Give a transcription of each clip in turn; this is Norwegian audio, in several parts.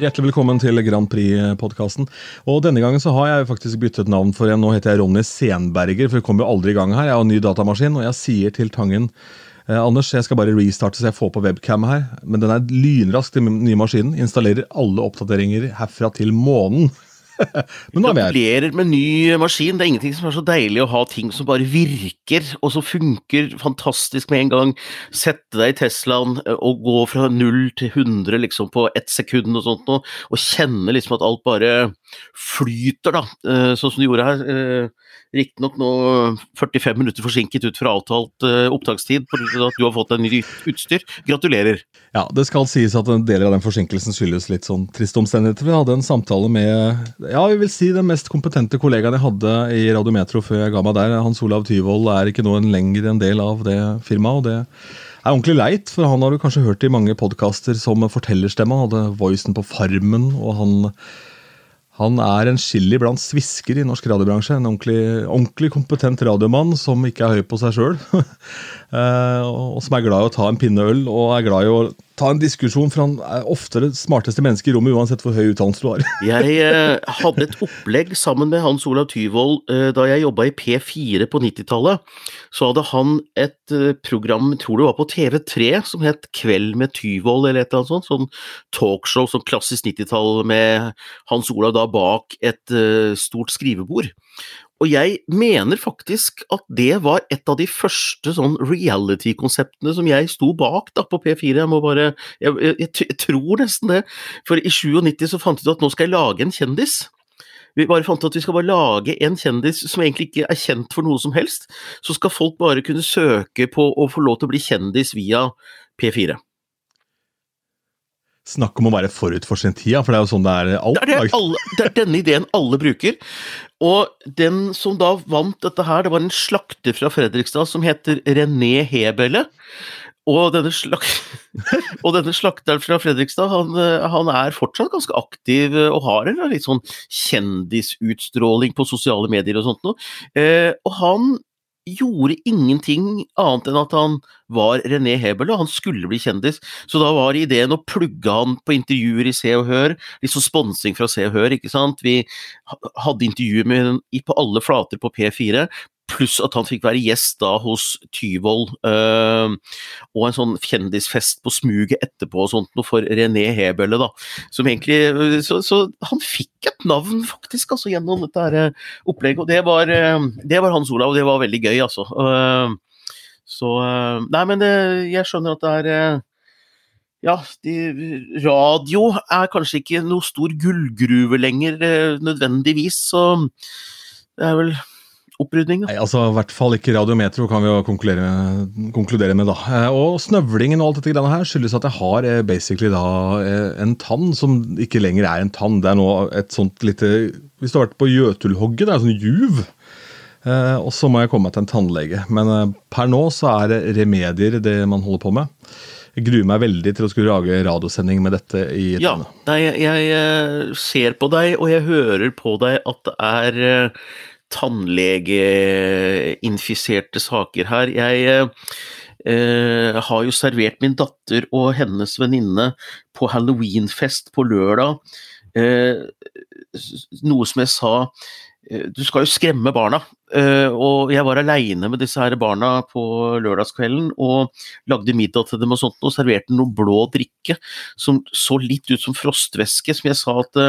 Hjertelig velkommen til Grand Prix-podkasten. Og Denne gangen så har jeg faktisk byttet navn, for en. nå heter jeg Ronny Senberger. For vi kommer jo aldri i gang her. Jeg har en ny datamaskin, og jeg sier til Tangen eh, Anders, jeg skal bare restarte så jeg får på webcam her. Men den er lynrask, den nye maskinen. Installerer alle oppdateringer herfra til månen. Men nå er vi her. Gratulerer med ny maskin. Det er ingenting som er så deilig å ha ting som bare virker, og som funker fantastisk med en gang. Sette deg i Teslaen eh, og gå fra null til 100 liksom på ett sekund og sånt noe, og kjenne liksom at alt bare flyter, da. Eh, sånn som du gjorde her. Riktignok nå 45 minutter forsinket ut fra avtalt opptakstid pga. at du har fått deg ny utstyr. Gratulerer. Ja, det skal sies at en del av den forsinkelsen skyldes litt sånn triste omstendigheter. Vi hadde en samtale med ja, vi vil si den mest kompetente kollegaen jeg hadde i Radiometro før jeg ga meg der. Hans Olav Tyvold er ikke nå en lenger en del av det firmaet. og det er ordentlig leit, for han har du kanskje hørt i mange podkaster som fortellerstemme. Han hadde voicen på Farmen, og han, han er en chili blant svisker i norsk radiobransje. En ordentlig, ordentlig kompetent radiomann som ikke er høy på seg sjøl. Eh, og som er glad i å ta en pinne øl og er glad i å ta en diskusjon, for han er ofte det smarteste mennesket i rommet, uansett hvor høy utdannelse du har. jeg eh, hadde et opplegg sammen med Hans Olav Tyvold eh, da jeg jobba i P4 på 90-tallet. Så hadde han et eh, program, tror det var på TV3, som het Kveld med Tyvold, eller et eller annet sånt. Sånn talkshow, sånn klassisk 90-tall med Hans Olav da bak et stort skrivebord. Og jeg mener faktisk at det var et av de første sånn reality-konseptene som jeg sto bak da på P4. Jeg må bare jeg, jeg, jeg, tror nesten det. For i 97 så fant vi ut at nå skal jeg lage en kjendis. Vi bare fant ut at vi skal bare lage en kjendis som egentlig ikke er kjent for noe som helst. Så skal folk bare kunne søke på å få lov til å bli kjendis via P4. Snakk om å være forut for sin tid, for det er jo sånn det er alt. Det er, det, alle, det er denne ideen alle bruker. Og den som da vant dette her, det var en slakter fra Fredrikstad som heter René Hebele. Og denne, slak og denne slakteren fra Fredrikstad, han, han, er fortsatt ganske aktiv og har en litt sånn kjendisutstråling på sosiale medier og sånt noe. Eh, og han gjorde ingenting annet enn at han var René Hebel, og han skulle bli kjendis. Så da var ideen å plugge han på intervjuer i Se og Hør, sånn sponsing fra Se og Hør, ikke sant. Vi hadde intervjuer med ham på alle flater på P4, pluss at han fikk være gjest da hos Tyvold, øh, og en sånn kjendisfest på smuget etterpå og sånt noe for René Hebølle, da. Som egentlig så, så, han fikk et navn, faktisk, altså, gjennom dette her øh, opplegget, og det var, øh, det var Hans Olav, og det var veldig gøy, altså. Uh, så Nei, men jeg skjønner at det er ja, de, radio er kanskje ikke noe stor gullgruve lenger, nødvendigvis, så det er vel opprydning? Nei, altså I hvert fall ikke Radiometro, kan vi jo konkludere, konkludere med. da. Eh, og Snøvlingen og alt dette greiene her skyldes at jeg har eh, basically da eh, en tann som ikke lenger er en tann. Det er nå et sånt lite Hvis du har vært på Jøtulhogget, det er en sånn juv. Eh, og så må jeg komme meg til en tannlege. Men per nå så er det remedier det man holder på med. Jeg gruer meg veldig til å skulle lage radiosending med dette i Ja, nei, jeg, jeg, ser på deg, og jeg hører på deg at det er tannlegeinfiserte saker her. Jeg eh, har jo servert min datter og hennes venninne på halloweenfest på lørdag. Eh, noe som jeg sa Eh, du skal jo skremme barna. Eh, og jeg var aleine med disse her barna på lørdagskvelden og lagde middag til dem og sånt, og serverte noe blå drikke som så litt ut som frostvæske, som jeg sa at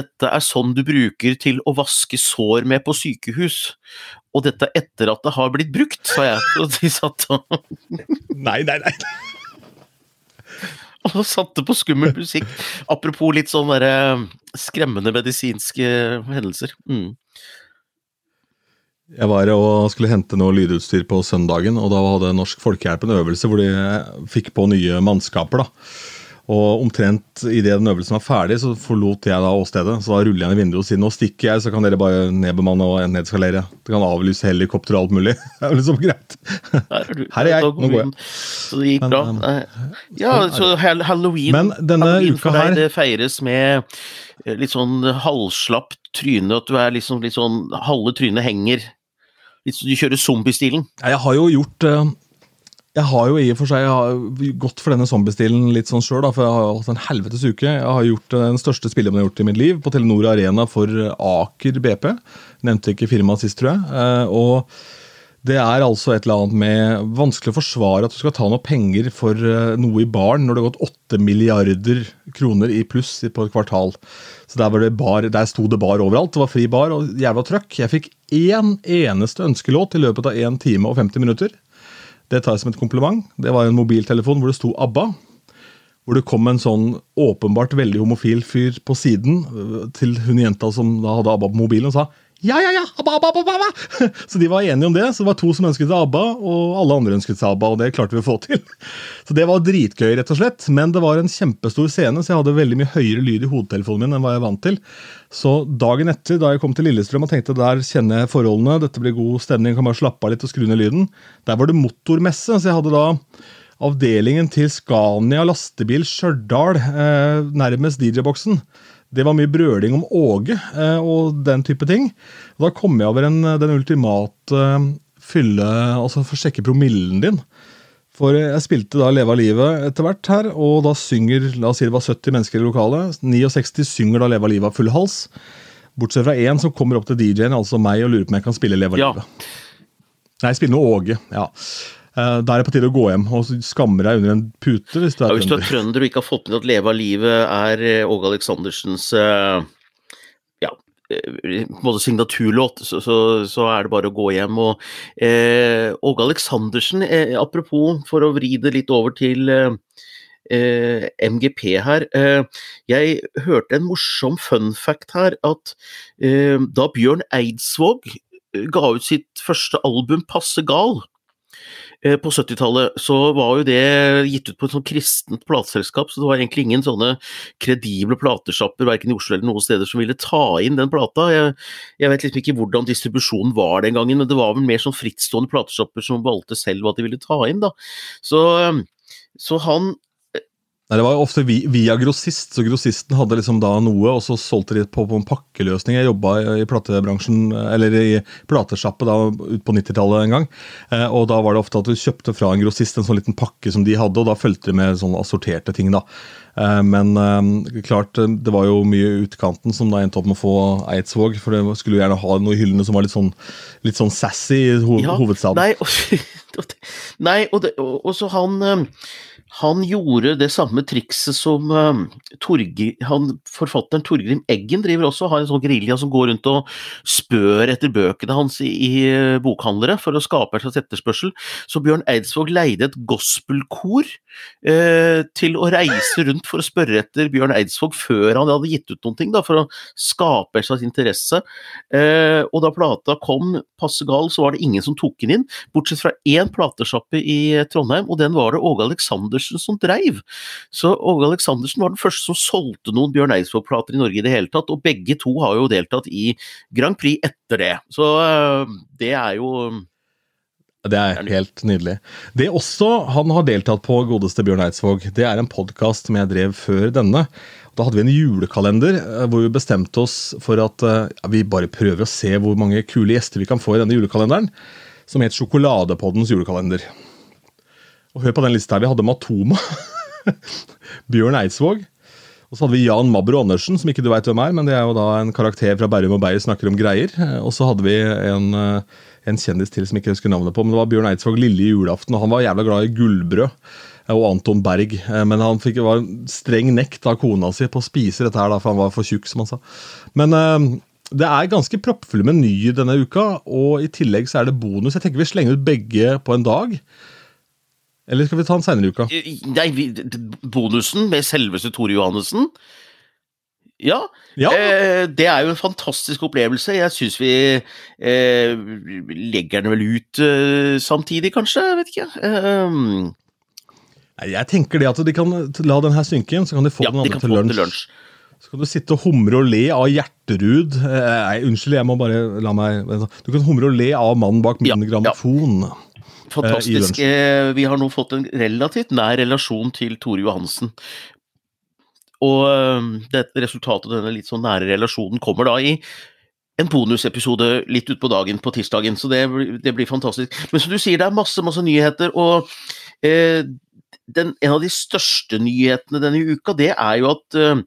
dette er sånn du bruker til å vaske sår med på sykehus. Og dette etter at det har blitt brukt, sa jeg. Og de satt og Nei, nei, nei. og satte på skummel musikk. Apropos litt sånn derre skremmende medisinske hendelser. Mm. Jeg var og skulle hente noe lydutstyr på søndagen, og da hadde Norsk Folkehjelp en øvelse hvor de fikk på nye mannskaper. da. Og omtrent idet den øvelsen var ferdig, så forlot jeg da åstedet. Så da ruller jeg ned vinduet og sier nå stikker jeg, så kan dere bare nedbemanne og nedskalere. Det kan avlyse helikopter og alt mulig. Det er liksom greit. Her er, jeg, nå går jeg. Så det gikk bra. Um, ja, så halloween, Men denne halloween for deg, det feires med eh, litt sånn halvslapt tryne, at du er liksom litt sånn Halve trynet henger. Litt du kjører zombiestilen. Jeg har jo gjort uh, Jeg har jo i og for seg gått for denne zombiestilen litt sånn sjøl, for jeg har hatt en helvetes uke. Jeg har gjort den største spillejobben jeg har gjort i mitt liv, på Telenor Arena for Aker BP. Nevnte ikke firmaet sist, tror jeg. Eh, og det er altså et eller annet med vanskelig å forsvare at du skal ta noe penger for eh, noe i baren når det har gått 8 milliarder kroner i pluss på et kvartal. Så der, var det bar, der sto det bar overalt. Det var fri bar og jævla trøkk. Jeg fikk én eneste ønskelåt i løpet av 1 time og 50 minutter. Det tar jeg som et kompliment. Det var en mobiltelefon hvor det sto ABBA. Hvor det kom en sånn åpenbart veldig homofil fyr på siden øh, til hun jenta som da hadde ABBA på mobilen, og sa ja, ja, ja! Abba, abba, abba, abba. Så de var enige om det. Så det var to som ønsket seg ABBA, og alle andre ønsket seg ABBA. Og det klarte vi å få til. Så det var dritgøy, rett og slett. Men det var en kjempestor scene, så jeg hadde veldig mye høyere lyd i hodetelefonen min enn hva jeg er vant til. Så dagen etter, da jeg kom til Lillestrøm og tenkte der kjenner jeg forholdene, dette blir god stemning, kan bare slappe av litt og skru ned lyden, der var det motormesse. Så jeg hadde da avdelingen til Scania lastebil Stjørdal eh, nærmest DJ-boksen. Det var mye brøling om Åge eh, og den type ting. Og da kom jeg over en, den ultimate eh, fylle Altså for å sjekke promillen din. For jeg spilte da Leve av livet etter hvert her, og da synger la oss si det var 70 mennesker i lokalet. 69 synger da Leve av livet av full hals. Bortsett fra én som kommer opp til DJ-en, altså meg, og lurer på om jeg kan spille Leve av Ja. livet. Nei, spille noe Åge. ja. Eh, Da er det på tide å gå hjem og skamme deg under en pute. hvis du Ja, er hvis du er trønder. og ikke har fått med at 'Leve av livet' er eh, Åge Aleksandersens eh, ja, måte signaturlåt, så, så, så er det bare å gå hjem. Og eh, Åge Aleksandersen, eh, apropos, for å vri det litt over til eh, MGP her. Eh, jeg hørte en morsom fun fact her, at eh, da Bjørn Eidsvåg ga ut sitt første album 'Passe gal', på 70-tallet så var jo det gitt ut på et sånn kristent plateselskap, så det var egentlig ingen sånne kredible platesjapper verken i Oslo eller noen steder som ville ta inn den plata. Jeg, jeg vet liksom ikke hvordan distribusjonen var den gangen, men det var vel mer sånn frittstående platesjapper som valgte selv hva de ville ta inn, da. Så, så han Nei, Det var ofte via grossist, så grossisten hadde liksom da noe, og så solgte de på, på en pakkeløsning. Jeg jobba i, platebransjen, eller i platesjappe da ut på 90-tallet en gang. Eh, og da var det ofte at du kjøpte fra en grossist en sånn liten pakke som de hadde, og da fulgte de med sånn assorterte ting, da. Eh, men eh, klart, eh, det var jo mye utkanten som da endte opp med å få Eidsvåg, for det skulle jo gjerne ha noe i hyllene som var litt sånn, litt sånn sassy i ho Ja, hovedstaden. Nei, og, nei, og, det, og, og så han eh, han gjorde det samme trikset som eh, Torge, han, forfatteren Torgrim Eggen driver også, har en sånn gerilja som går rundt og spør etter bøkene hans i, i eh, bokhandlere for å skape en slags etterspørsel. Så Bjørn Eidsvåg leide et gospelkor eh, til å reise rundt for å spørre etter Bjørn Eidsvåg før han hadde gitt ut noen ting, da, for å skape en slags interesse. Eh, og da plata kom passe gal, så var det ingen som tok den inn, bortsett fra én platesjappe i Trondheim, og den var det Åge Aleksandersen som dreiv. Så Åge Aleksandersen var den første som solgte noen Bjørn Eidsvåg-plater i Norge i det hele tatt, og begge to har jo deltatt i Grand Prix etter det. Så eh, det er jo Det er helt nydelig. Det også han har deltatt på, godeste Bjørn Eidsvåg, det er en podkast som jeg drev før denne. Da hadde vi en julekalender eh, hvor vi bestemte oss for at eh, ja, vi bare prøver å se hvor mange kule gjester vi kan få i denne julekalenderen, som het Sjokoladepoddens julekalender. Og hør på den lista her. Vi hadde Matoma. Bjørn Eidsvåg. Og så hadde vi Jan Mabro Andersen, som ikke du veit hvem er, men det er jo da en karakter fra Berrum og Beyer snakker om greier. Og så hadde vi en, eh, en kjendis til som ikke husker navnet på, men det var Bjørn Eidsvåg lille julaften, og han var jævla glad i gullbrød. eh, Og Anton Berg. Eh, Men han fikk, var streng nekt av kona si på å spise dette her, da, for han var for tjukk, som han sa. Men det er ganske proppfulle menyer denne uka, og i tillegg så er det bonus. Jeg tenker vi slenger ut begge på en dag. Eller skal vi ta den seinere i uka? Nei, vi, bonusen med selveste Tore Johannessen Ja, Ja, eh, det er jo en fantastisk opplevelse. Jeg syns vi eh, legger den vel ut eh, samtidig, kanskje? Jeg vet ikke. Eh, Nei, Jeg tenker det at de kan la den her synke inn, så kan de få ja, den andre de til lunsj. til lunsj. Så kan du sitte og humre og le av Gjerterud. Eh, Nei, unnskyld, jeg må bare la meg Du kan humre og le av mannen bak min Ja, ja. Fantastisk. Eh, vi har nå fått en relativt nær relasjon til Tore Johansen. Og det resultatet av denne litt sånn nære relasjonen kommer da i en bonusepisode litt utpå dagen på tirsdagen, så det, det blir fantastisk. Men som du sier, det er masse masse nyheter, og eh, den, en av de største nyhetene denne uka, det er jo at eh,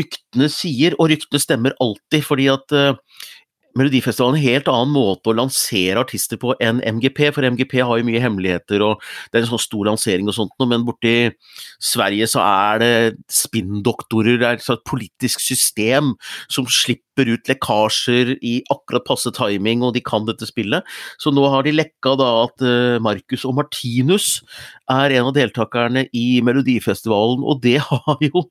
ryktene sier, og ryktene stemmer alltid, fordi at uh, Melodifestivalen en helt annen måte å lansere artister på enn MGP, for MGP har jo mye hemmeligheter og det er en sånn stor lansering og sånt men borti Sverige så er det spinndoktorer, det er et politisk system som slipper ut lekkasjer i akkurat passe timing, og de kan dette spillet. Så nå har de lekka da at eh, Marcus og Martinus er en av deltakerne i Melodifestivalen, og det har jo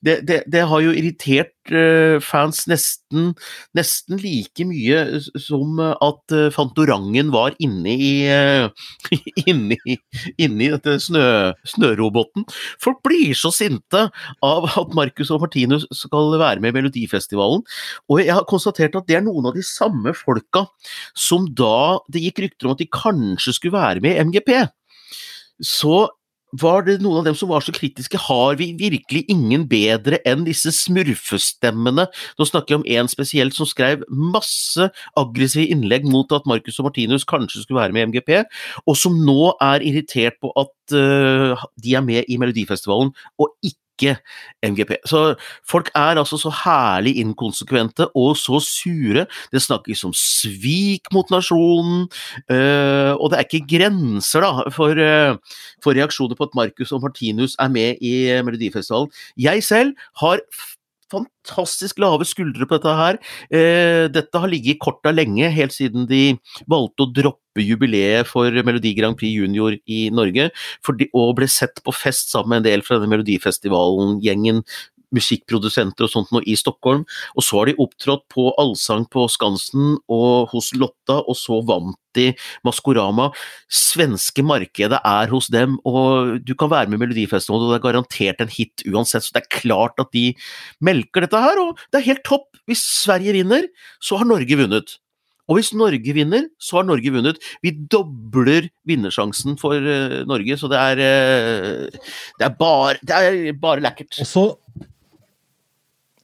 det, det, har jo irritert uh, fans nesten, nesten, like mye som at uh, Fantorangen var inne i, uh, inne i, inne dette snø, snøroboten. Folk blir så sinte av at Marcus og Martinus skal være med i Melodifestivalen. Og jeg har konstatert at det er noen av de samme folka som da det gikk rykter om at de kanskje skulle være med i MGP. Så var det noen av dem som var så kritiske? Har vi virkelig ingen bedre enn disse smurfestemmene? Nå snakker jeg om en spesielt som skrev masse aggressive innlegg mot at Marcus og Martinus kanskje skulle være med i MGP, og som nå er irritert på at uh, de er med i Melodifestivalen og ikke ikke MGP. Så folk er altså så herlig inkonsekvente og så sure. Det snakkes om svik mot nasjonen, øh, og det er ikke grenser da, for, øh, for reaksjoner på at Marcus og Martinus er med i Melodifestivalen. Jeg selv har fantastisk lave skuldre på dette her. Eh, dette har ligget i korta lenge, helt siden de valgte å droppe jubileet for Melodi Grand Prix Junior i Norge, for de, og ble sett på fest sammen med en del fra denne Melodifestivalen-gjengen musikkprodusenter og sånt noe i Stockholm. Og så har de opptrådt på Allsang på Skansen og hos Lotta, og så vant de Maskorama. Svenske markedet er hos dem, og du kan være med i Melodifestivalen, og det er garantert en hit uansett, så det er klart at de melker dette her, og det er helt topp. Hvis Sverige vinner, så har Norge vunnet. Og hvis Norge vinner, så har Norge vunnet. Vi dobler vinnersjansen for uh, Norge, så det er, uh, det er bare, det er bare lekkert. Og så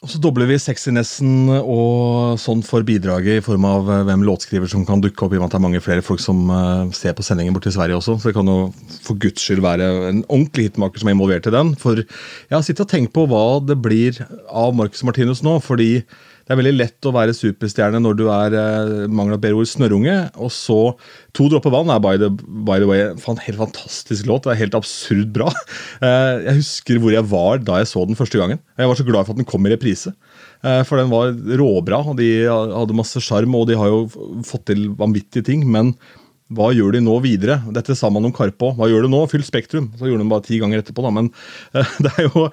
og så dobler vi sexinessen og sånn for bidraget i form av eh, hvem låtskriver som kan dukke opp, i og med at det er mange flere folk som uh, ser på sendingen borti Sverige også. Så det kan jo for guds skyld være en ordentlig hitmaker som er involvert i den. For jeg har sittet og tenkt på hva det blir av Marcus Martinus nå. fordi det er veldig lett å være superstjerne når du er eh, mangel bedre ord, snørrunge. Og så To dråper vann er by the, by the way en helt fantastisk låt. Det er helt absurd bra. Eh, jeg husker hvor jeg var da jeg så den første gangen. Jeg var så glad for at den kom i reprise. Eh, for den var råbra, og de hadde masse sjarm, og de har jo fått til vanvittige ting. men hva gjør de nå videre? Dette sa man om Karpe òg. Hva gjør de nå? Fyll Spektrum. Så gjorde de bare ti ganger etterpå, da. Men det er jo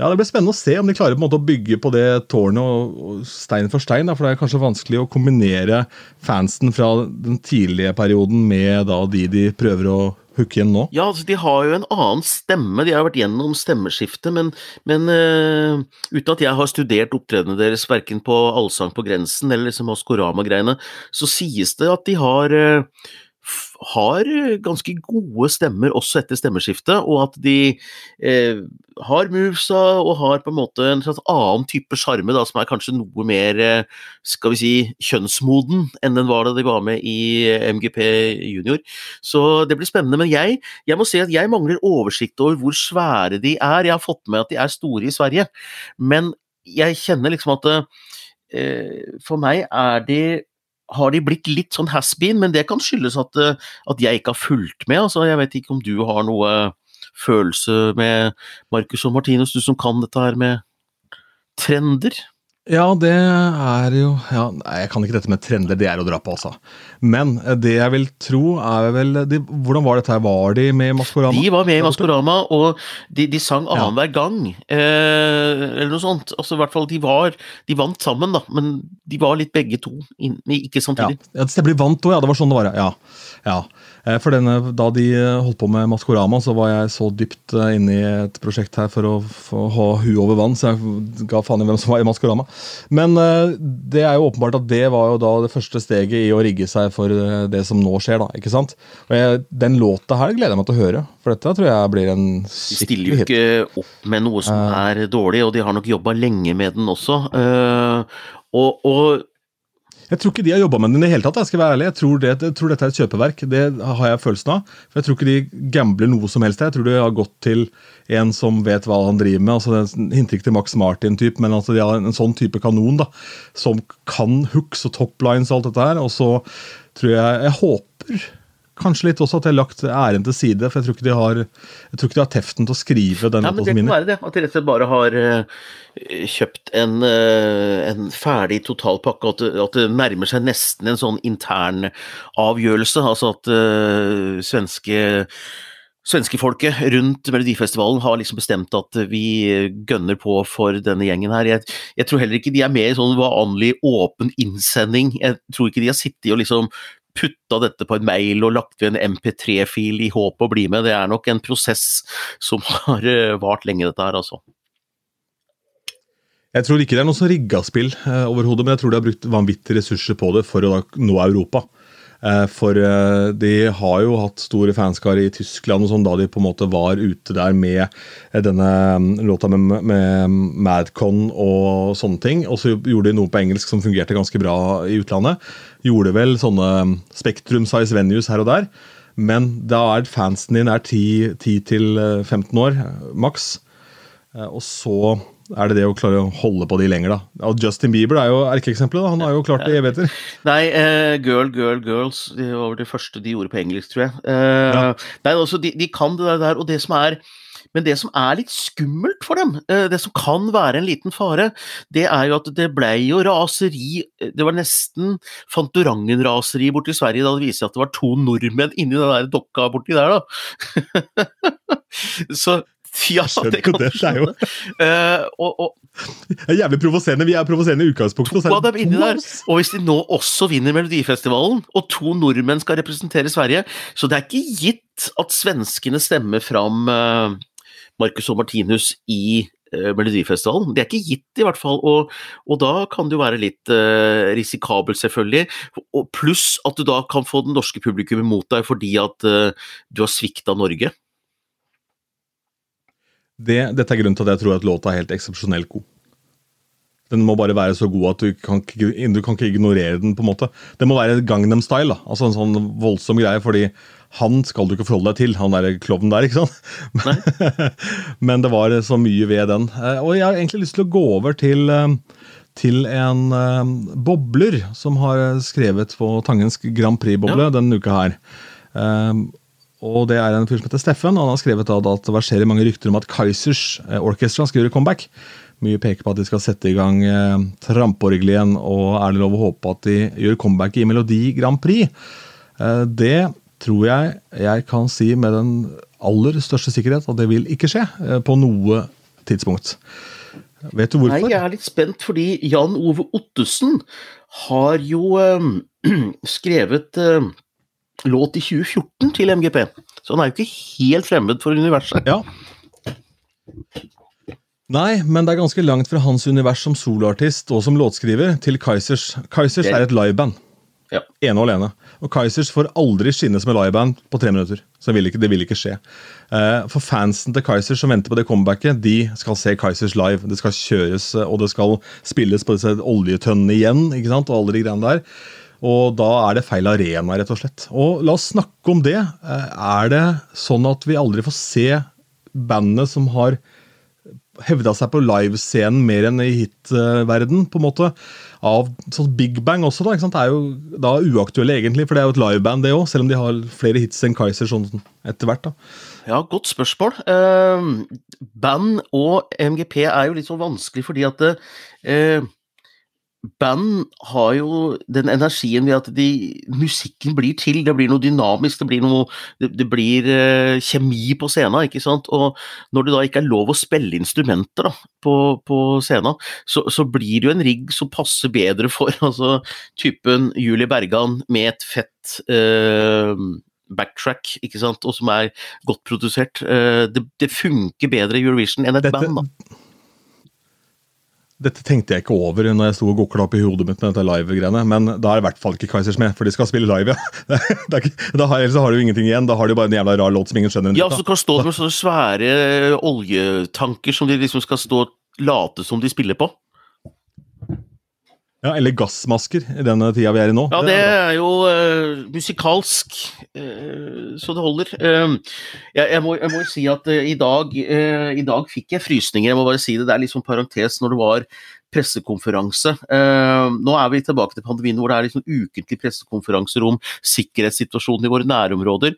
ja, Det blir spennende å se om de klarer på en måte å bygge på det tårnet og, og stein for stein. Da, for det er kanskje vanskelig å kombinere fansen fra den tidlige perioden med da de de prøver å hooke igjen nå. Ja, altså De har jo en annen stemme. De har vært gjennom stemmeskiftet. men, men uh, uten at jeg har studert opptredenene deres verken på Allsang på grensen eller liksom Maskorama-greiene, så sies det at de har uh, har ganske gode stemmer også etter stemmeskiftet, og at de eh, har movesa og har på en måte en slags annen type sjarme, som er kanskje noe mer eh, skal vi si, kjønnsmoden enn den var da de var med i MGP junior. Så det blir spennende. Men jeg, jeg må si at jeg mangler oversikt over hvor svære de er. Jeg har fått med at de er store i Sverige, men jeg kjenner liksom at eh, for meg er de har de blitt litt sånn has-been, men det kan skyldes at, eh, at, jeg ikke har fulgt med. Altså, jeg vet ikke om du har noe følelse med Marcus og Martinus, du som kan dette her med trender? Ja, det er jo ja, Jeg kan ikke dette med trender, det er å dra på, altså. Men eh, det jeg vil tro, er vel de, Hvordan var dette her? Var de med i Maskorama? De var med i Maskorama, og de, de sang annenhver ja. gang. Eh, eller noe sånt. Altså, i hvert fall, de var De vant sammen, da, men de var litt begge to, ikke samtidig. Ja, ja det vant òg, ja. Det var sånn det var, ja. ja. Eh, for denne, Da de eh, holdt på med Maskorama, så var jeg så dypt eh, inne i et prosjekt her for å, for å ha huet over vann, så jeg ga faen i hvem som var i Maskorama. Men det er jo åpenbart at det var jo da det første steget i å rigge seg for det som nå skjer. da, ikke sant? Og jeg, Den låta her gleder jeg meg til å høre, for dette tror jeg blir en skikkelig hit. De stiller jo ikke opp med noe som er dårlig, og de har nok jobba lenge med den også. og, og Jeg tror ikke de har jobba med den i det hele tatt. Jeg skal være ærlig. Jeg tror, det, jeg tror, dette er et kjøpeverk. Det har jeg følelsen av. For Jeg tror ikke de gambler noe som helst. Jeg tror de har gått til en som vet hva han driver med. altså Hinter ikke til Max Martin-type, men altså de har en, sånn type kanon da, som kan hooks og toplines og alt dette her. Og så tror jeg Jeg håper Kanskje litt også at jeg har lagt æren til side, for jeg tror ikke de har, jeg tror ikke de har teften til å skrive den. Ja, men Det kan være det, at de rett og slett bare har uh, kjøpt en, uh, en, ferdig totalpakke, at, at det nærmer seg nesten en sånn intern avgjørelse. Altså at uh, svenske Svenskefolket rundt Melodifestivalen har liksom bestemt at vi gønner på for denne gjengen her. Jeg, jeg tror heller ikke de er med i sånn vanlig åpen innsending. Jeg tror ikke de har sittet og liksom putta dette på en mail og lagt ved en MP3-fil i håp å bli med. Det er nok en prosess som har eh, vart lenge, dette her, altså. Jeg tror ikke det er noe som rigga spill eh, overhodet, men jeg tror de har brukt vanvittige ressurser på det for å nå Europa. Eh, for eh, de har jo hatt store fanskare i Tyskland og sånn da de på en måte var ute der med eh, denne mm, låta med, med Madcon og sånne ting. Og så gjorde de noe på engelsk som fungerte ganske bra i utlandet gjorde vel sånne um, Spektrum size venues her og der. Men da er fansen din er 10-15 uh, år, maks. Og så er det det å klare å holde på de lenger, da. Og Justin Bieber er jo erkeeksempelet. Han har jo klart det i evigheter. Nei, uh, Girl, Girl, Girls det var det første de gjorde på engelsk, tror jeg. Uh, ja. Nei, altså, de, de, kan det der, og det som er men det som er litt skummelt for dem, eh, det som kan være en liten fare, det er jo at det ble jo raseri Det var nesten Fantorangen-raseri borti Sverige da det viste seg at det var to nordmenn inni den der dokka borti der, da. Så ja, det kan du skjønne. Uh, og, og, det er jævlig provoserende. Vi er provoserende i utgangspunktet. To av dem inni der. Og hvis de nå også vinner Melodifestivalen, og to nordmenn skal representere Sverige Så det er ikke gitt at svenskene stemmer fram uh, Marcus og Martinus i uh, Melodifestivalen. Det er ikke gitt, i hvert fall, og, og da kan det jo være litt uh, risikabelt, selvfølgelig. Pluss at du da kan få den norske publikum imot deg fordi at du har svikta Norge. Det, dette er grunnen til at jeg tror at låta er helt eksepsjonelt god. Den må bare være så god at du kan, du kan ikke ignorere den. på en måte. Det må være Gangnam Style, da. altså en sånn voldsom greie. fordi han skal du ikke forholde deg til, han der klovnen der, ikke sant? Men det var så mye ved den. Eh, og jeg har egentlig lyst til å gå over til, eh, til en uh, bobler som har skrevet på Tangens Grand Prix-boble ja. denne uka her. Um, og Det er en fyr som heter Steffen, og han har skrevet at det verserer mange rykter om at Kaizers Orchestra skal gjøre comeback. Mye peker på at de skal sette i gang eh, trampeorgelet igjen, og er det lov å håpe at de gjør comeback i Melodi Grand Prix? Eh, det tror jeg jeg kan si med den aller største sikkerhet at det vil ikke skje eh, på noe tidspunkt. Vet du hvorfor? Nei, Jeg er litt spent, fordi Jan Ove Ottesen har jo øh, skrevet øh, låt i 2014 til MGP. Så han er jo ikke helt fremmed for universet. Ja. Nei, men det er ganske langt fra hans univers som soloartist og som låtskriver til Kaizers. Kaizers er et liveband. Ja. Ene og alene. Og Kaizers får aldri skinne som et liveband på tre minutter. Så det vil ikke, det vil ikke skje. Uh, for fansen til Kaizers som venter på det comebacket, de skal se Kaizers live. Det skal kjøres, og det skal spilles på disse oljetønnene igjen. ikke sant? Og alle de greiene der. Og da er det feil arena, rett og slett. Og la oss snakke om det. Uh, er det sånn at vi aldri får se bandene som har hevda seg på livescenen mer enn i hitverden, på en måte. Av sånn Big Bang også, da. ikke sant? Det er jo da uaktuelle, egentlig, for det er jo et liveband, det òg. Selv om de har flere hits enn Kaiser sånn etter hvert. da. Ja, godt spørsmål. Uh, band og MGP er jo litt så vanskelig fordi at uh, band har jo den energien ved at de, musikken blir til. Det blir noe dynamisk, det blir, noe, det, det blir eh, kjemi på scenen. ikke sant? Og når det da ikke er lov å spille instrumenter da, på, på scenen, så, så, blir det jo en rigg som passer bedre for altså, typen Julie Bergan med et fett eh, backtrack, ikke sant, og som er godt produsert. Uh, det, det, funker bedre i Eurovision enn et Dette... band. da. Dette tenkte jeg ikke over når jeg sto og gokla opp i hodet mitt med dette live-greiene, men da er det i hvert fall ikke Kaizers med, for de skal spille live, ja. da har, ellers har du ingenting igjen. Da har du bare en jævla rar låt som ingen skjønner. Ja, så kan stå med sånne svære oljetanker som de liksom skal stå og late som de spiller på. Ja, Eller gassmasker i denne tida vi er i nå. Ja, det er jo uh, musikalsk uh, så det holder. Uh, jeg, jeg, må, jeg, må, si at i dag, i, dag, fikk jeg frysninger. Jeg må bare si det, det er liksom parentes når det var pressekonferanse. nå er vi tilbake til pandemien hvor det er liksom ukentlig pressekonferanser om sikkerhetssituasjonen i våre nærområder.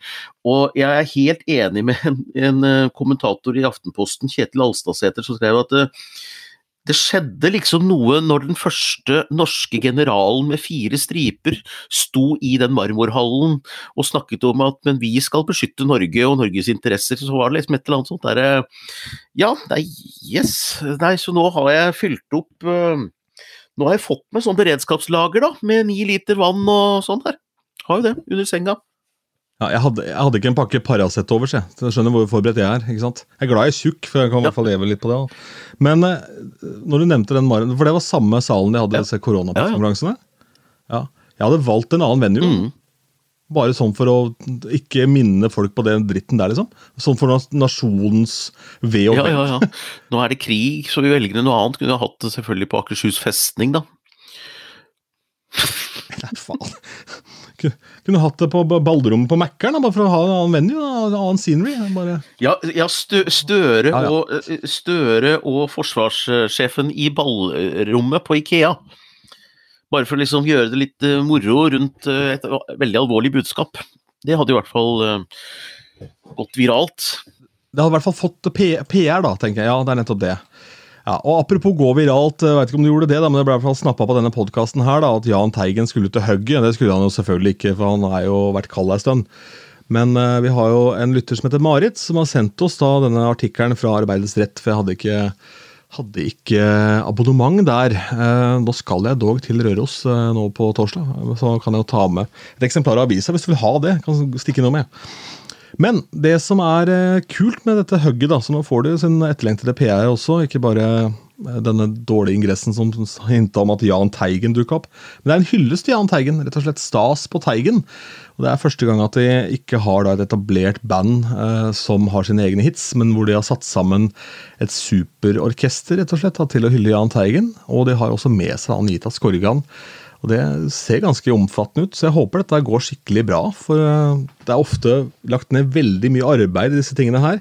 Og jeg er helt enig med en, en kommentator i Aftenposten, Kjetil Alstadsæter, som skrev at det skjedde liksom noe når den første norske generalen med fire striper sto i den marmorhallen og snakket om at men vi skal beskytte Norge og Norges interesser, så var det liksom et eller annet sånt derre Ja, nei, yes. Nei, så nå har jeg fylt opp uh, Nå har jeg fått med sånn beredskapslager, da, med ni liter vann og sånn her. Har jo det under senga. Ja, jeg, hadde, jeg, hadde, ikke en pakke Paracet over seg. Så jeg skjønner hvor forberedt jeg er. ikke sant? Jeg er glad i tjukk, for jeg kan i hvert fall leve litt på det. Men eh, når du nevnte den Maren, For det var samme salen de hadde ja. disse koronakonferansene. Ja, Jeg hadde valgt en annen venue. Mm. Bare sånn for å ikke minne folk på den dritten der, liksom. Sånn for nasjonens ve og vel. Ja, ja, ja. Nå er det krig, så vi velger noe annet. Kunne hatt det selvfølgelig på Akershus festning, da. Nei, faen. Kunne hatt det på ballrommet på Mækkern, bare for å ha en annen venue, en annen scenery. Bare... Ja, ja stø, Støre, ja, ja. Og, eh, Støre og forsvarssjefen i ballrommet på Ikea. Bare for å liksom gjøre det litt uh, moro rundt uh, et veldig alvorlig budskap. Det hadde i hvert fall gått viralt. Det hadde i hvert fall fått PR, da, tenker jeg. Ja, det er nettopp det. Ja, og Apropos gå viralt, jeg vet ikke om du gjorde det, da, men det ble i hvert fall snappa på denne podkasten her, da, at Jahn Teigen skulle til hugget. Det skulle han jo selvfølgelig ikke, for han har jo vært kald ei stund. Men uh, vi har jo en lytter som heter Marit, som har sendt oss da denne artikkelen fra Arbeidets Rett. For jeg hadde ikke, hadde ikke abonnement der. Uh, nå skal jeg dog til Røros uh, nå på torsdag, så kan jeg jo ta med et eksemplar av avisa hvis du vil ha det. Kan stikke noe med. Men det som er eh, kult med dette hugget, da, så nå får du sin etterlengtede PR også, ikke bare eh, denne dårlige ingressen som hinta om at Jahn Teigen dukka opp. Men det er en hyllest til Jahn Teigen. Rett og slett stas på Teigen. Og Det er første gang at de ikke har da, et etablert band eh, som har sine egne hits, men hvor de har satt sammen et superorkester rett og slett da, til å hylle Jahn Teigen. Og de har også med seg Anita Skorgan og Det ser ganske omfattende ut, så jeg håper dette går skikkelig bra. For eh, det er ofte lagt ned veldig mye arbeid i disse tingene her.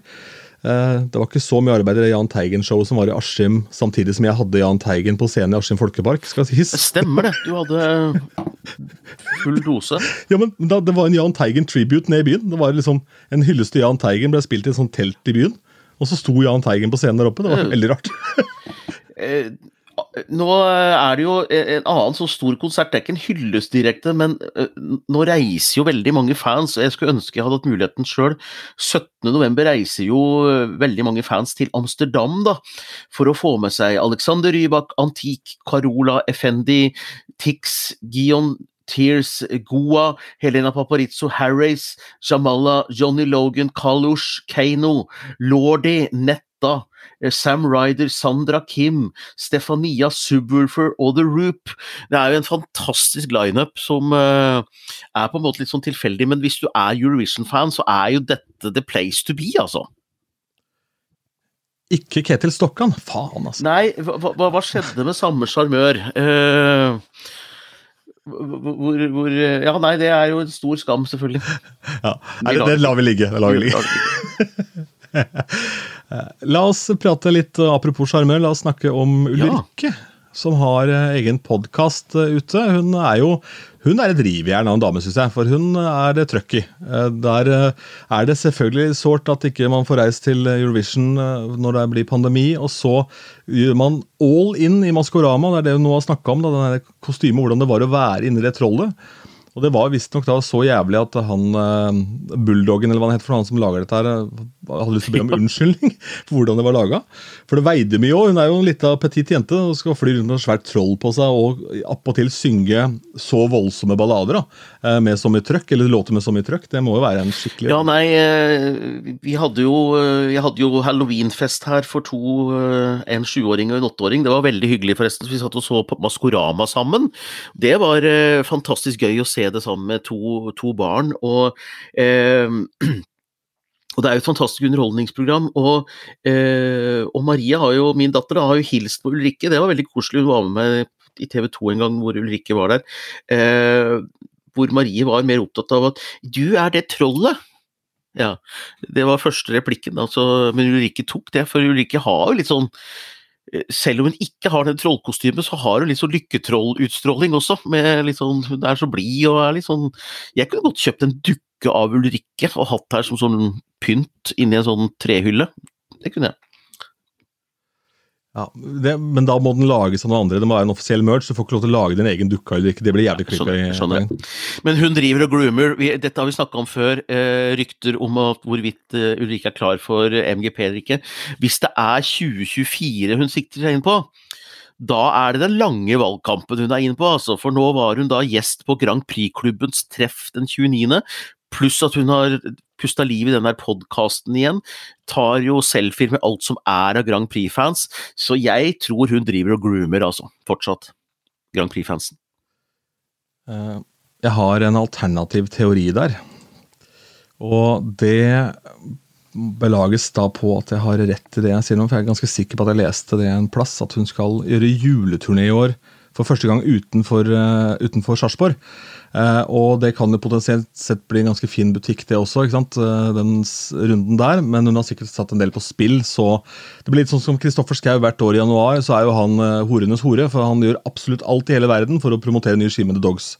Eh, det var ikke så mye arbeid i det Jahn Teigen-showet som var i Askim, samtidig som jeg hadde Jahn Teigen på scenen i Askim folkepark. skal sies. Stemmer det. Du hadde full dose. ja, men da, Det var en Jahn Teigen-tribute nede i byen. Det var liksom En hyllest til Jahn Teigen ble spilt i et sånt telt i byen. Og så sto Jahn Teigen på scenen der oppe. Det var veldig rart. Nå er det jo en annen så stor konsert, det er ikke en hyllest direkte, men nå reiser jo veldig mange fans, og jeg skulle ønske jeg hadde hatt muligheten sjøl. 17.11 reiser jo veldig mange fans til Amsterdam da, for å få med seg Alexander Rybak, Antik, Carola Effendi, Tix, Gion Tears, Goa, Helena Paparizzo, Harris, Jamala, Johnny Logan, Kalush, Kano, Lordi, Netta, Eh, Sam Ryder, Sandra Kim, Stefania Subwoolfer og The Roop. Det er jo en fantastisk lineup som uh, er på en måte litt sånn tilfeldig, men hvis du er Eurovision-fan, så er jo dette the place to be, altså. Ikke Ketil Stokkan? Faen, altså. Nei, hva, hva skjedde med samme sjarmør? Uh, hvor, hvor, Ja, nei, det er jo en stor skam, selvfølgelig. Ja, nei, det, det lar vi ligge. Det lar vi ligge. La oss prate litt, apropos sjarmør, la oss snakke om Ulrikke. Ja. Som har eh, egen podkast eh, ute. Hun er jo hun er et rivjern av en dame, syns jeg. For hun er det trøkk i. Eh, der er det selvfølgelig sårt at ikke man får reist til Eurovision når det blir pandemi. Og så gjør man all in i Maskorama. Det er det hun nå har snakka om. Da, kostymet, hvordan det var å være inni det trollet. Og det var visstnok så jævlig at han uh, bulldoggen, eller hva han het for han som lager dette, her, eh, hadde lyst til å be om unnskyldning for hvordan det var laga. For det veide mye òg. Hun er jo en lita petit jente og skal fly rundt med et svært troll på seg og appåtil synge så voldsomme ballader da, uh, med så mye trøkk, eller låter med så mye trøkk. Det må jo være en skikkelig Ja, nei, vi hadde jo, jeg hadde jo halloweenfest her for to, en sjuåring og en åtteåring. Det var veldig hyggelig, forresten. Vi satt og så på Maskorama sammen. Det var fantastisk gøy å se se det sammen med to, to barn. og eh, og Det er jo et fantastisk underholdningsprogram. Og, eh, og Maria, har jo, min datter, da, har jo hilst på Ulrikke. Det var veldig koselig. Hun var med meg i TV 2 en gang hvor Ulrikke var der, eh, hvor Marie var mer opptatt av at 'du er det trollet'. Ja, det var første replikken, altså, men Ulrikke tok det, for Ulrikke har jo litt sånn selv om hun ikke har den trollkostymet, så har hun litt sånn lykketrollutstråling også. med litt sånn, Hun er så blid og er litt sånn Jeg kunne godt kjøpt en dukke av Ulrikke og hatt her som sånn pynt inni en sånn trehylle. Det kunne jeg. Ja, det, Men da må den lages av noen andre. Det må være en offisiell merge. Du får ikke lov til å lage din egen dukke eller ikke. Det blir jævlig Skjønner, creepy. skjønner. Men hun driver og groomer. Dette har vi snakka om før. Eh, rykter om hvorvidt eh, Ulrikke er klar for MGP eller ikke. Hvis det er 2024 hun sikter seg inn på, da er det den lange valgkampen hun er inne på. Altså, for nå var hun da gjest på Grand Prix-klubbens treff den 29., pluss at hun har pusta liv i den der podkasten igjen. Tar jo selfier med alt som er av Grand Prix-fans. Så jeg tror hun driver og groomer, altså. Fortsatt. Grand Prix-fansen. Eh, Jeg har en alternativ teori der. Og det belages da på at jeg har rett i det jeg sier nå, for jeg er ganske sikker på at jeg leste det en plass, at hun skal gjøre juleturné i år for første gang utenfor, uh, utenfor Sarpsborg. Eh, og det kan jo potensielt sett bli en ganske fin butikk, det også, ikke sant? Eh, den runden der. Men hun har sikkert satt en del på spill, så det blir litt sånn som Kristoffer Schou hvert år i januar, så er jo han eh, horenes hore, for han gjør absolutt alt i hele verden for å promotere nye ski med The Dogs.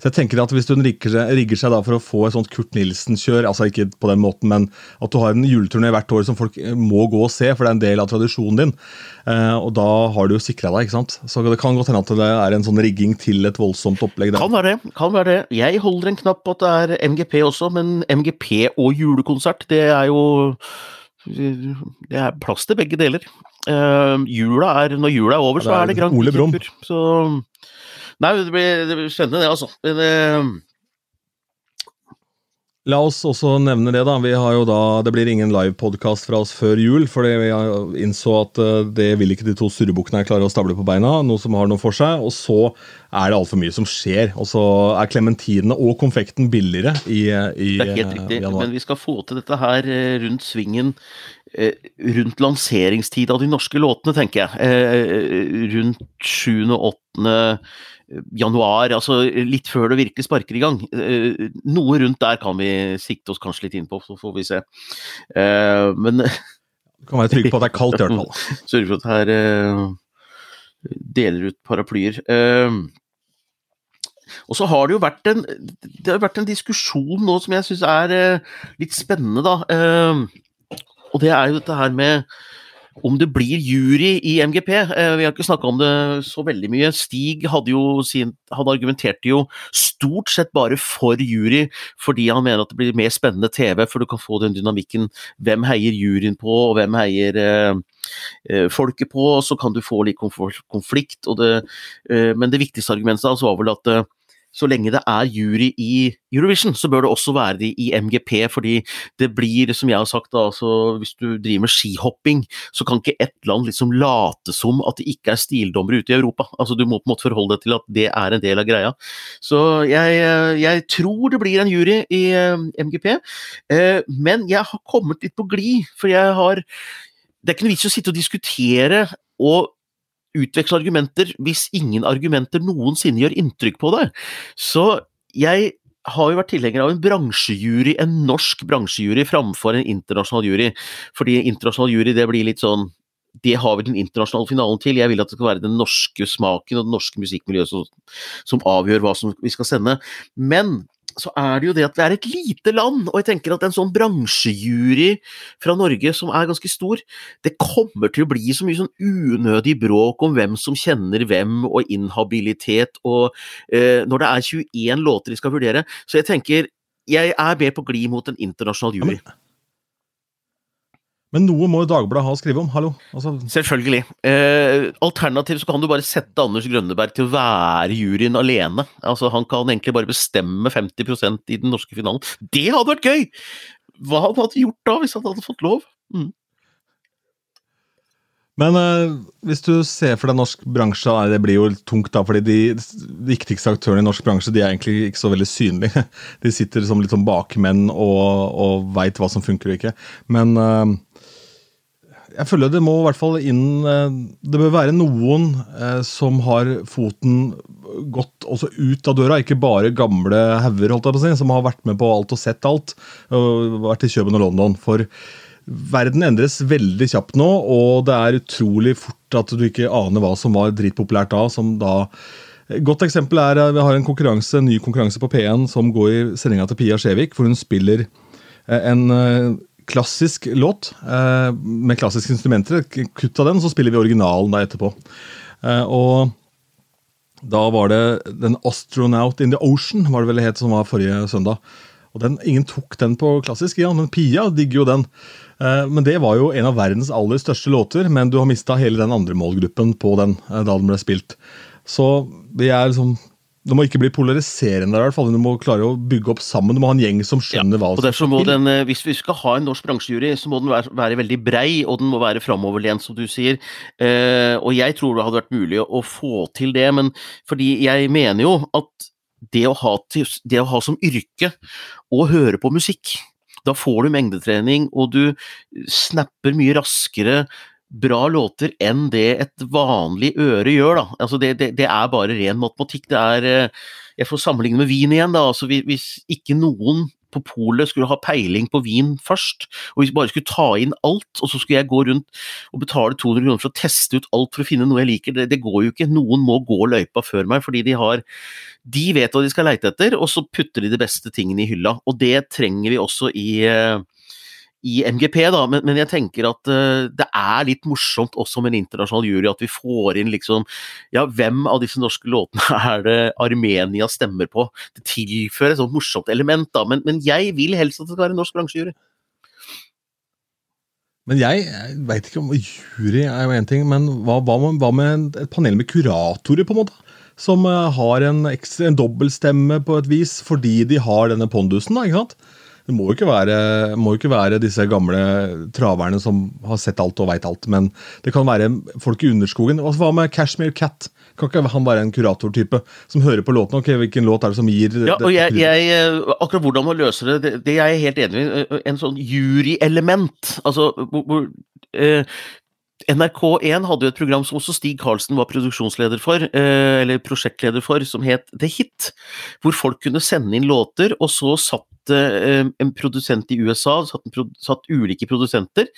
Så jeg tenker at hvis hun rigger seg, rigger seg da for å få et sånt Kurt Nilsen-kjør, altså ikke på den måten, men at du har en juleturné hvert år som folk må gå og se, for det er en del av tradisjonen din, og da har du jo sikra deg, ikke sant. Så det kan godt hende at det er en sånn rigging til et voldsomt opplegg der. Kan være det. kan være det. Jeg holder en knapp på at det er MGP også, men MGP og julekonsert, det er jo Det er plass til begge deler. Uh, jula er, når jula er over, Ja, er så er det Grand Ole. Så Nei, det blir, det blir spennende, det, altså. Men, eh, La oss også nevne det, da. Vi har jo da, Det blir ingen livepodkast fra oss før jul, fordi vi innså at eh, det vil ikke de to surrebukkene klare å stable på beina. Noe som har noe for seg. Og så er det altfor mye som skjer. Og så er klementinene og konfekten billigere i, i det er helt eh, riktig. januar. Men vi skal få til dette her eh, rundt svingen eh, rundt lanseringstid av de norske låtene, tenker jeg. Eh, rundt 7. og 8. januar, altså litt før det virkelig sparker i gang. Eh, noe rundt der kan vi sikte oss kanskje litt inn på, så får vi se. Eh, men Du kan være trygg på at det er kaldt, i hvert fall. sørge for at her eh, deler ut paraplyer. Og så har det jo vært en, det har vært en diskusjon nå som jeg syns er litt spennende, da. Og det er jo dette her med om det blir jury i MGP. Eh, vi har ikke snakka om det så veldig mye. Stig hadde jo sin, han argumenterte jo stort sett bare for jury, fordi han mener at det blir mer spennende TV, for du kan få den dynamikken. Hvem heier juryen på, og hvem heier eh, eh, folket på, så kan du få litt konflikt. Det, eh, men det viktigste argumentet hans var vel at eh, så lenge det er jury i Eurovision, så bør det også være det i MGP, fordi det blir, som jeg har sagt, altså, hvis du driver med skihopping, så kan ikke ett land liksom late som at det ikke er stildommere ute i Europa. Altså, du må på en måte forholde deg til at det er en del av greia. Så jeg, jeg tror det blir en jury i eh, MGP, eh, men jeg har kommet litt på glid, for jeg har Det er ikke noe vits i å sitte og diskutere og utveksle argumenter hvis ingen argumenter noensinne gjør inntrykk på deg. Så jeg har jo vært tilhenger av en bransjejury, en norsk bransjejury, framfor en internasjonal jury. Fordi internasjonal jury, det blir litt sånn det har vi den internasjonale finalen til. Jeg vil at det skal være den norske smaken og det norske musikkmiljøet som, som avgjør hva som vi skal sende. Men så er det jo det at det er et lite land, og jeg tenker at en sånn bransjejury fra Norge som er ganske stor, det kommer til å bli så mye sånn unødig bråk om hvem som kjenner hvem, og inhabilitet, og eh, når det er 21 låter de skal vurdere. Så jeg tenker, jeg er mer på glid mot en internasjonal jury. Men noe må jo Dagbladet ha å skrive om. Hallo? Altså, Selvfølgelig. Eh, alternativt så kan du bare sette Anders Grønneberg til å være juryen alene. Altså Han kan egentlig bare bestemme 50% i den norske finalen. Det hadde vært gøy! Hva hadde han gjort da, hvis han hadde fått lov? Mm. Men eh, hvis du ser for deg norsk bransje, det blir jo tungt da, fordi de viktigste aktørene i norsk bransje de er egentlig ikke så veldig synlige. De sitter som litt sånn bakmenn og, og veit hva som funker og ikke. Men eh, jeg føler det må i hvert fall inn eh, Det bør være noen eh, som har foten gått også ut av døra, ikke bare gamle hauger, si, som har vært med på alt og sett alt. og Vært i København og London. For verden endres veldig kjapt nå, og det er utrolig fort at du ikke aner hva som var dritpopulært da, som da Godt eksempel er vi har en konkurranse, en ny konkurranse på P1 som går i sendinga til Pia Skjevik, hvor hun spiller en klassisk låt eh, med klassiske instrumenter. Kutt av den, så spiller vi originalen da etterpå. Eh, og da var det den 'Astronaut in the Ocean' var det vel het som var forrige søndag. Og den, Ingen tok den på klassisk, ja, men Pia digger jo den. Eh, men det var jo en av verdens aller største låter, men du har mista hele den andre målgruppen på den da den ble spilt. Så det er liksom det må ikke bli polariserende, i hvert fall. Du må klare å bygge opp sammen. Du må ha en gjeng som skjønner ja, hva og derfor må den, eh, Hvis vi skal ha en norsk bransjejury, så må den være, være veldig brei, og den må være framoverlent, som du sier. Eh, og jeg tror det hadde vært mulig å få til det, men fordi jeg mener jo at det å ha, til, det å ha som yrke å høre på musikk da får du mengdetrening, og du snapper mye raskere bra låter enn det et vanlig øre gjør. da. Altså det, det, det er bare ren matematikk. Det er eh, Jeg får sammenligne med vin igjen. da. Altså Hvis ikke noen på polet skulle ha peiling på vin først, og hvis bare skulle ta inn alt, og så skulle jeg gå rundt og betale 200 kroner for å teste ut alt for å finne noe jeg liker, det, det går jo ikke. Noen må gå løypa før meg, fordi de har De vet hva de skal leite etter, og så putter de de beste tingene i hylla. Og det trenger vi også i uh, i MGP, da, men, men jeg tenker at uh, det er litt morsomt også med en internasjonal jury at vi får inn liksom Ja, hvem av disse norske låtene er det Armenia stemmer på? Det tilfører et sånt morsomt element, da, men, men jeg vil helst at det skal være en norsk bransjejury. Men jeg, jeg veit ikke om jury er jo én ting, men hva, hva, med, hva, med, et panel med kuratorer, på en måte? Som uh, har en, en dobbeltstemme på et vis, fordi de har denne pondusen, da, ikke sant? Det må jo ikke være, må ikke være disse gamle traverne som har sett alt og veit alt, men det kan være folk i underskogen. Hva med Cashmere Cat? Kan ikke han være en kuratortype som hører på låten? ok, Hvilken låt er det som gir Ja, og jeg, jeg, Akkurat hvordan man løser det, det, det er jeg helt enig i. En sånn juryelement. Altså hvor, hvor eh, NRK1 hadde jo et program som også Stig Karlsen var produksjonsleder for, eh, eller prosjektleder for, som het The Hit. Hvor folk kunne sende inn låter, og så satt eh, en produsent i USA, satt, satt ulike produsenter,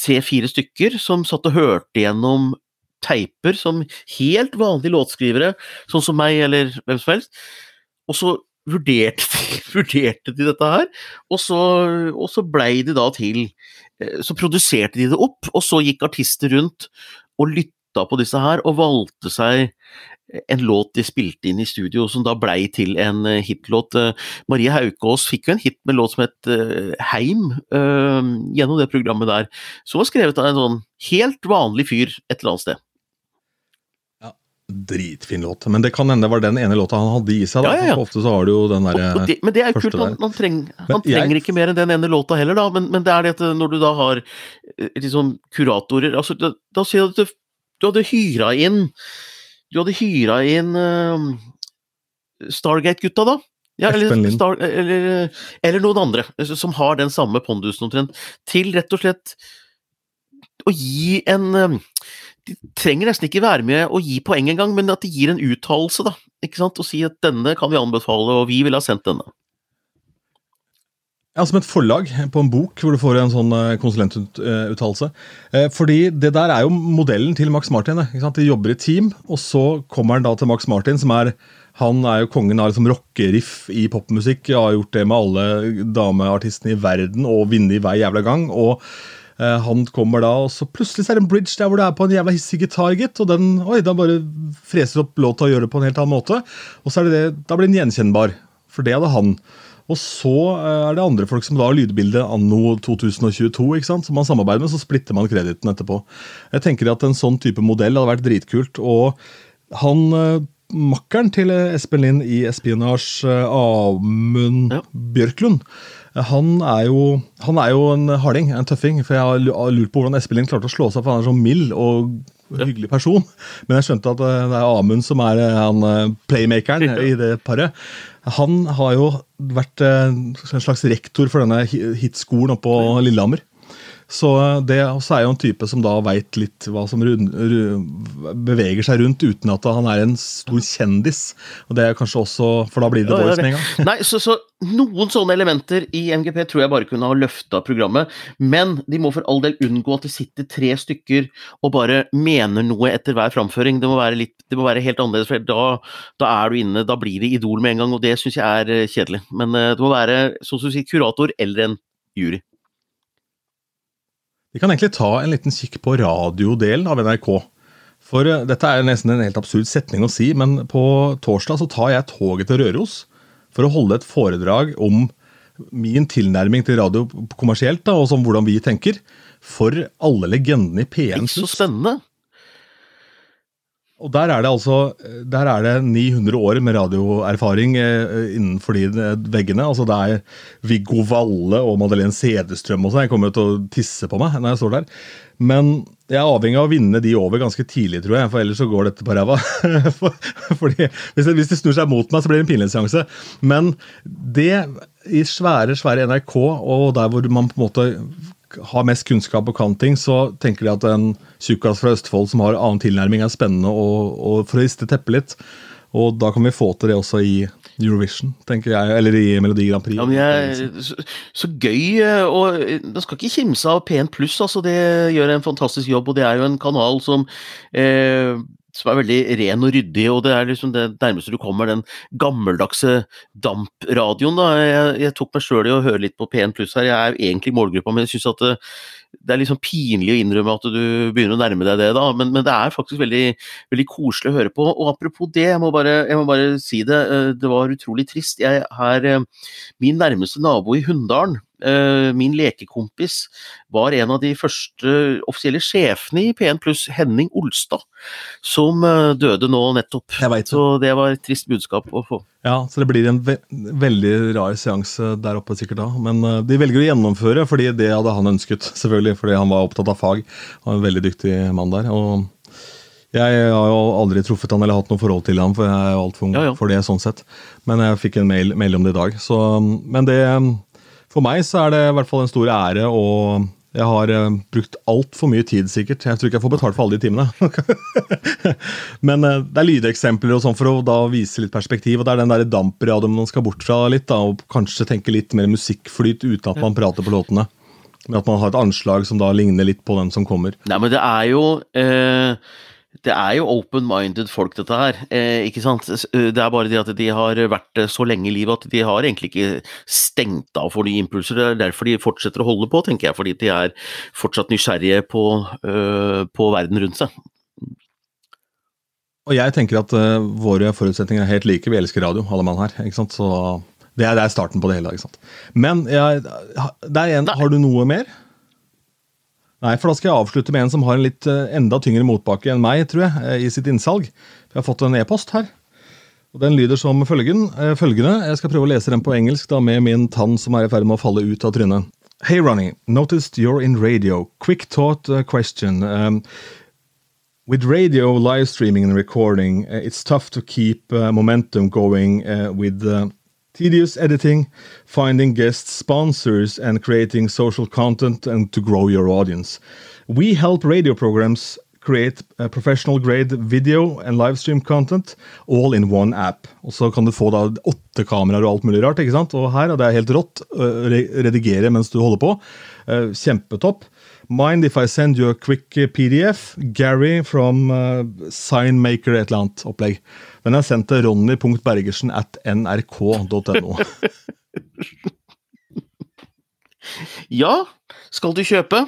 tre-fire stykker, som satt og hørte gjennom teiper som helt vanlige låtskrivere, sånn som meg eller hvem som helst. Og så vurderte de, vurderte de dette her, og så, og så blei det da til Eh, så produserte de det opp, og så gikk artister rundt og lytta på disse her, og valgte seg en låt de spilte inn i studio, som da blei til en eh, hitlåt. Eh, Marie Haukås fikk jo en hit med låt som het Heim, gjennom det programmet der, som var skrevet av en sånn helt vanlig fyr et eller annet sted. Ja, Dritfin låt. Men det kan hende det var den ene låta han hadde i seg. da. Ja, ja, ja. Ofte så har du jo den der, det, Men det er jo kult. Han, han, treng, han trenger jeg... ikke mer enn den ene låta heller, da. Men, men det er det at når du da har eh, liksom kuratorer altså, Da, da sier jeg at du, du hadde hyra inn Du hadde hyra inn uh, Stargate-gutta, da. Ja, eller, Star, eller, eller, noen andre som har den samme pondusen omtrent, til rett og slett å gi en de trenger nesten ikke være med og gi poeng engang, men at de gir en uttalelse, da. Ikke sant? Og si at denne kan vi anbefale, og vi ville ha sendt denne. Ja, Som et forlag på en bok hvor du får en sånn eh, konsulentuttalelse. Eh, fordi det der er jo modellen til Max Martin. De jobber i team, og så kommer han da til Max Martin, som er han er jo kongen av liksom rockeriff i popmusikk. Har gjort det med alle dameartistene i verden og vunnet hver jævla gang. og Eh, han kommer da, og så plutselig er det en bridge der hvor det er på en jævla hissig gitar, gitt. Og den oi, da bare freser opp låta og gjør det på en helt annen måte. Og så er det det, da blir den gjenkjennbar. For det hadde han. Og så eh, er det andre folk som da har lydbildet anno 2022, ikke sant? som man samarbeider med, så splitter man krediten etterpå. Jeg tenker at en sånn type modell hadde vært dritkult. Og han eh, makkeren til Espen Lind i Espionage, Amund ja. Bjørklund, han er, jo, han er jo en harding, en tøffing. For jeg har lurt på hvordan Espelin klarte å slå seg, for han er så mild og hyggelig person. Men jeg skjønte at eh, det er Amund som er eh, han eh, playmakeren i det paret. Han har jo vært en slags rektor for denne hitskolen oppe på Lillehammer. Så det også er jo en type som da veit litt hva som rund, beveger seg rundt, uten at han er en stor kjendis. Og det er kanskje også For da blir det The Voice med en gang. Nei, så, så, noen sånne elementer i MGP tror jeg bare kunne ha løfta programmet, men de må for all del unngå at det sitter tre stykker og bare mener noe etter hver framføring. Det må være, litt, det må være helt annerledes, for da, da, er du inne, da blir det Idol med en gang, og det syns jeg er eh, kjedelig. Men eh, det må være som du sier, kurator eller en jury. Vi kan egentlig ta en liten kikk på radiodelen av NRK. For uh, dette er nesten en helt absurd setning å si, men på torsdag så tar jeg toget til Røros for å holde et foredrag om min tilnærming til radio kommersielt, da, og som hvordan vi tenker, for alle legendene i P1. Ikke så spennende. Og der er det altså der er det 900 år med radioerfaring eh, innenfor de veggene. altså Det er Viggo Valle og Madeleine Sedestrøm og sånn. Jeg kommer jo til å tisse på meg når jeg står der. Men jeg er avhengig av å vinne de over ganske tidlig, tror jeg, for ellers så går dette på ræva. Hvis, hvis de snur seg mot meg, så blir det en pinlighetsseanse. Men det i svære, svære NRK, og der hvor man på en måte har mest kunnskap og kan ting, så tenker de at en tjukkas fra Østfold som har annen tilnærming, er spennende og, og for å riste teppet litt. Og da kan vi få til det også i Eurovision, tenker jeg, eller i Melodi Grand Prix. Ja, men jeg, så, så, gøy, eh, og man skal ikke kimse av P1 pluss, altså det gjør en fantastisk jobb, og det er jo en kanal som eh, som er veldig ren og ryddig, og det er liksom det nærmeste du kommer den gammeldagse dampradioen. da. Jeg, jeg tok meg sjøl i å høre litt på P1 pluss her, jeg er egentlig målgruppa, men jeg syns at det, det er liksom pinlig å innrømme at du begynner å nærme deg det, da, men, men det er faktisk veldig, veldig, koselig å høre på. Og apropos det, jeg må, bare, jeg må bare si det, eh, det var utrolig trist. Jeg er eh, min nærmeste nabo i Hunndalen Eh, min lekekompis var en av de første offisielle sjefene i P1 pluss, Henning Olstad, som eh, døde nå nettopp. Så det var et trist budskap å få. Ja, så det blir en ve veldig rar seanse der oppe sikkert da. Men uh, de velger å gjennomføre fordi det hadde han ønsket, selvfølgelig. Fordi han var opptatt av fag. Han var en veldig dyktig mann der. og jeg har jo aldri truffet han eller hatt noe forhold til han, for jeg er jo altfor ung ja, ja. for det. sånn sett. Men jeg fikk en mail, mail om det i dag. Så, men det for meg så er det i hvert fall en stor ære, og jeg har uh, brukt altfor mye tid, sikkert. Jeg tror ikke jeg får betalt for alle de timene. Men uh, det er lydeksempler og sånn for å da vise litt perspektiv. og Det er den der dampradioen man skal bort fra litt, da, og kanskje tenke litt mer musikkflyt uten at man prater på låtene. Men at man har et anslag som da ligner litt på den som kommer. Nei, men det er jo... Uh det er jo open-minded folk, dette her. Eh, ikke sant? Eh, det er bare det at de har vært så lenge i livet at de har egentlig ikke stengt av for nye impulser. Det er derfor de fortsetter å holde på, tenker jeg. Fordi de er fortsatt nysgjerrige på, øh, på verden rundt seg. Og jeg tenker at øh, våre forutsetninger er helt like. Vi elsker radio, alle mann her. ikke sant? Så det er, det er starten på det hele. ikke sant? Men jeg, en, har du noe mer? Nei, for da skal jeg avslutte med en som har en litt uh, enda tyngre motbakke enn meg, tror jeg, uh, i sitt innsalg. Jeg har fått en e-post her. Og Den lyder som følgen, uh, følgende. Jeg skal prøve å lese den på engelsk da med min tann som er i ferd med å falle ut av trynet. Hey Ronny, noticed you're in radio. Quick thought question. Um, with radio live streaming and recording, it's tough to keep momentum going with tedious editing, finding guests, sponsors, and creating social content and to grow your audience. We help radio programs create professional grade video and livestream content all in one app. Og Så kan du få da åtte kameraer og alt mulig rart. ikke sant? Og her, det er helt rått, redigere mens du holder på. Kjempetopp. Mind if I send you a quick PDF? Gary from uh, Signmaker et eller annet opplegg. Den er sendt til ronny.bergersen at nrk.no. ja, skal du kjøpe?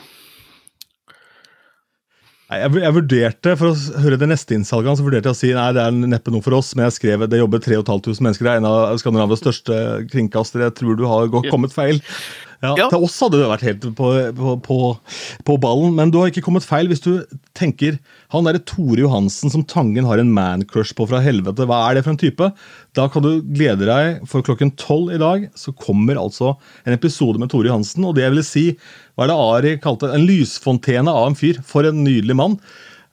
Nei, jeg, jeg, vurderte, For å høre det neste innsalget så vurderte jeg å si nei, det er neppe noe for oss, men jeg skrev det jobber 3500 mennesker. Det er en av Skandinavias største kringkastere. Jeg tror du har kommet feil. Ja, ja. Til oss hadde det vært helt på, på, på, på, ballen, men du har ikke kommet feil hvis du tenker han derre Tore Johansen som Tangen har en man-crush på fra helvete, hva er det for en type? Da kan du glede deg, for klokken tolv i dag så kommer altså en episode med Tore Johansen, og det jeg ville si, hva er det Ari kalte en lysfontene av en fyr? For en nydelig mann.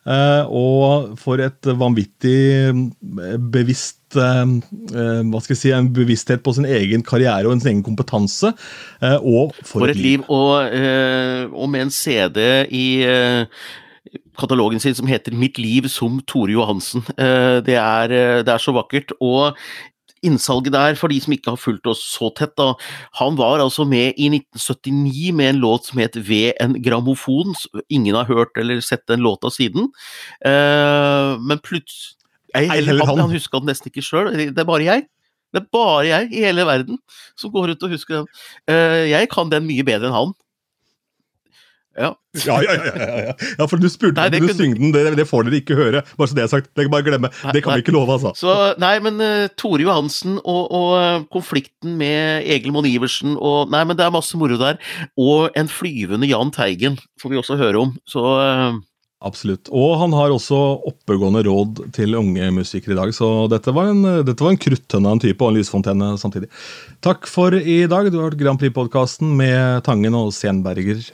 Uh, og for et vanvittig bevisst eh, eh, hva skal jeg si, en bevissthet på sin egen karriere og sin egen kompetanse. Eh, og for, for et liv. liv. Og, eh, og, med en CD i eh, katalogen sin som heter 'Mitt liv som Tore Johansen'. Det er, det er så vakkert. Og innsalget der, for de som ikke har fulgt oss så tett, da. Han var altså med i 1979 med en låt som het 'Ved en grammofon'. Ingen har hørt eller sett den låta siden. Men plutselig han, han huska den nesten ikke sjøl, det er bare jeg. Det er bare jeg i hele verden som går rundt og husker den. Uh, jeg kan den mye bedre enn han. Ja. Ja, ja, ja, ja, for du spurte nei, om du kunne... den, det, det, får dere ikke høre. Bare så det er sagt. Det, bare glemme. Nei, det kan nei. vi ikke love, altså. Så, nei, men uh, Tore Johansen og, og uh, konflikten med Egil Monn Iversen og Nei, men det er masse moro der. Og en flyvende Jahn Teigen får vi også høre om. Så uh, Absolutt. Og han har også oppegående råd til unge musikere i dag, så dette var en, dette var en kruttønne av en type, og en lysfontene samtidig. Takk for i dag. Du har hørt Grand Prix-podkasten med Tangen og Senberger.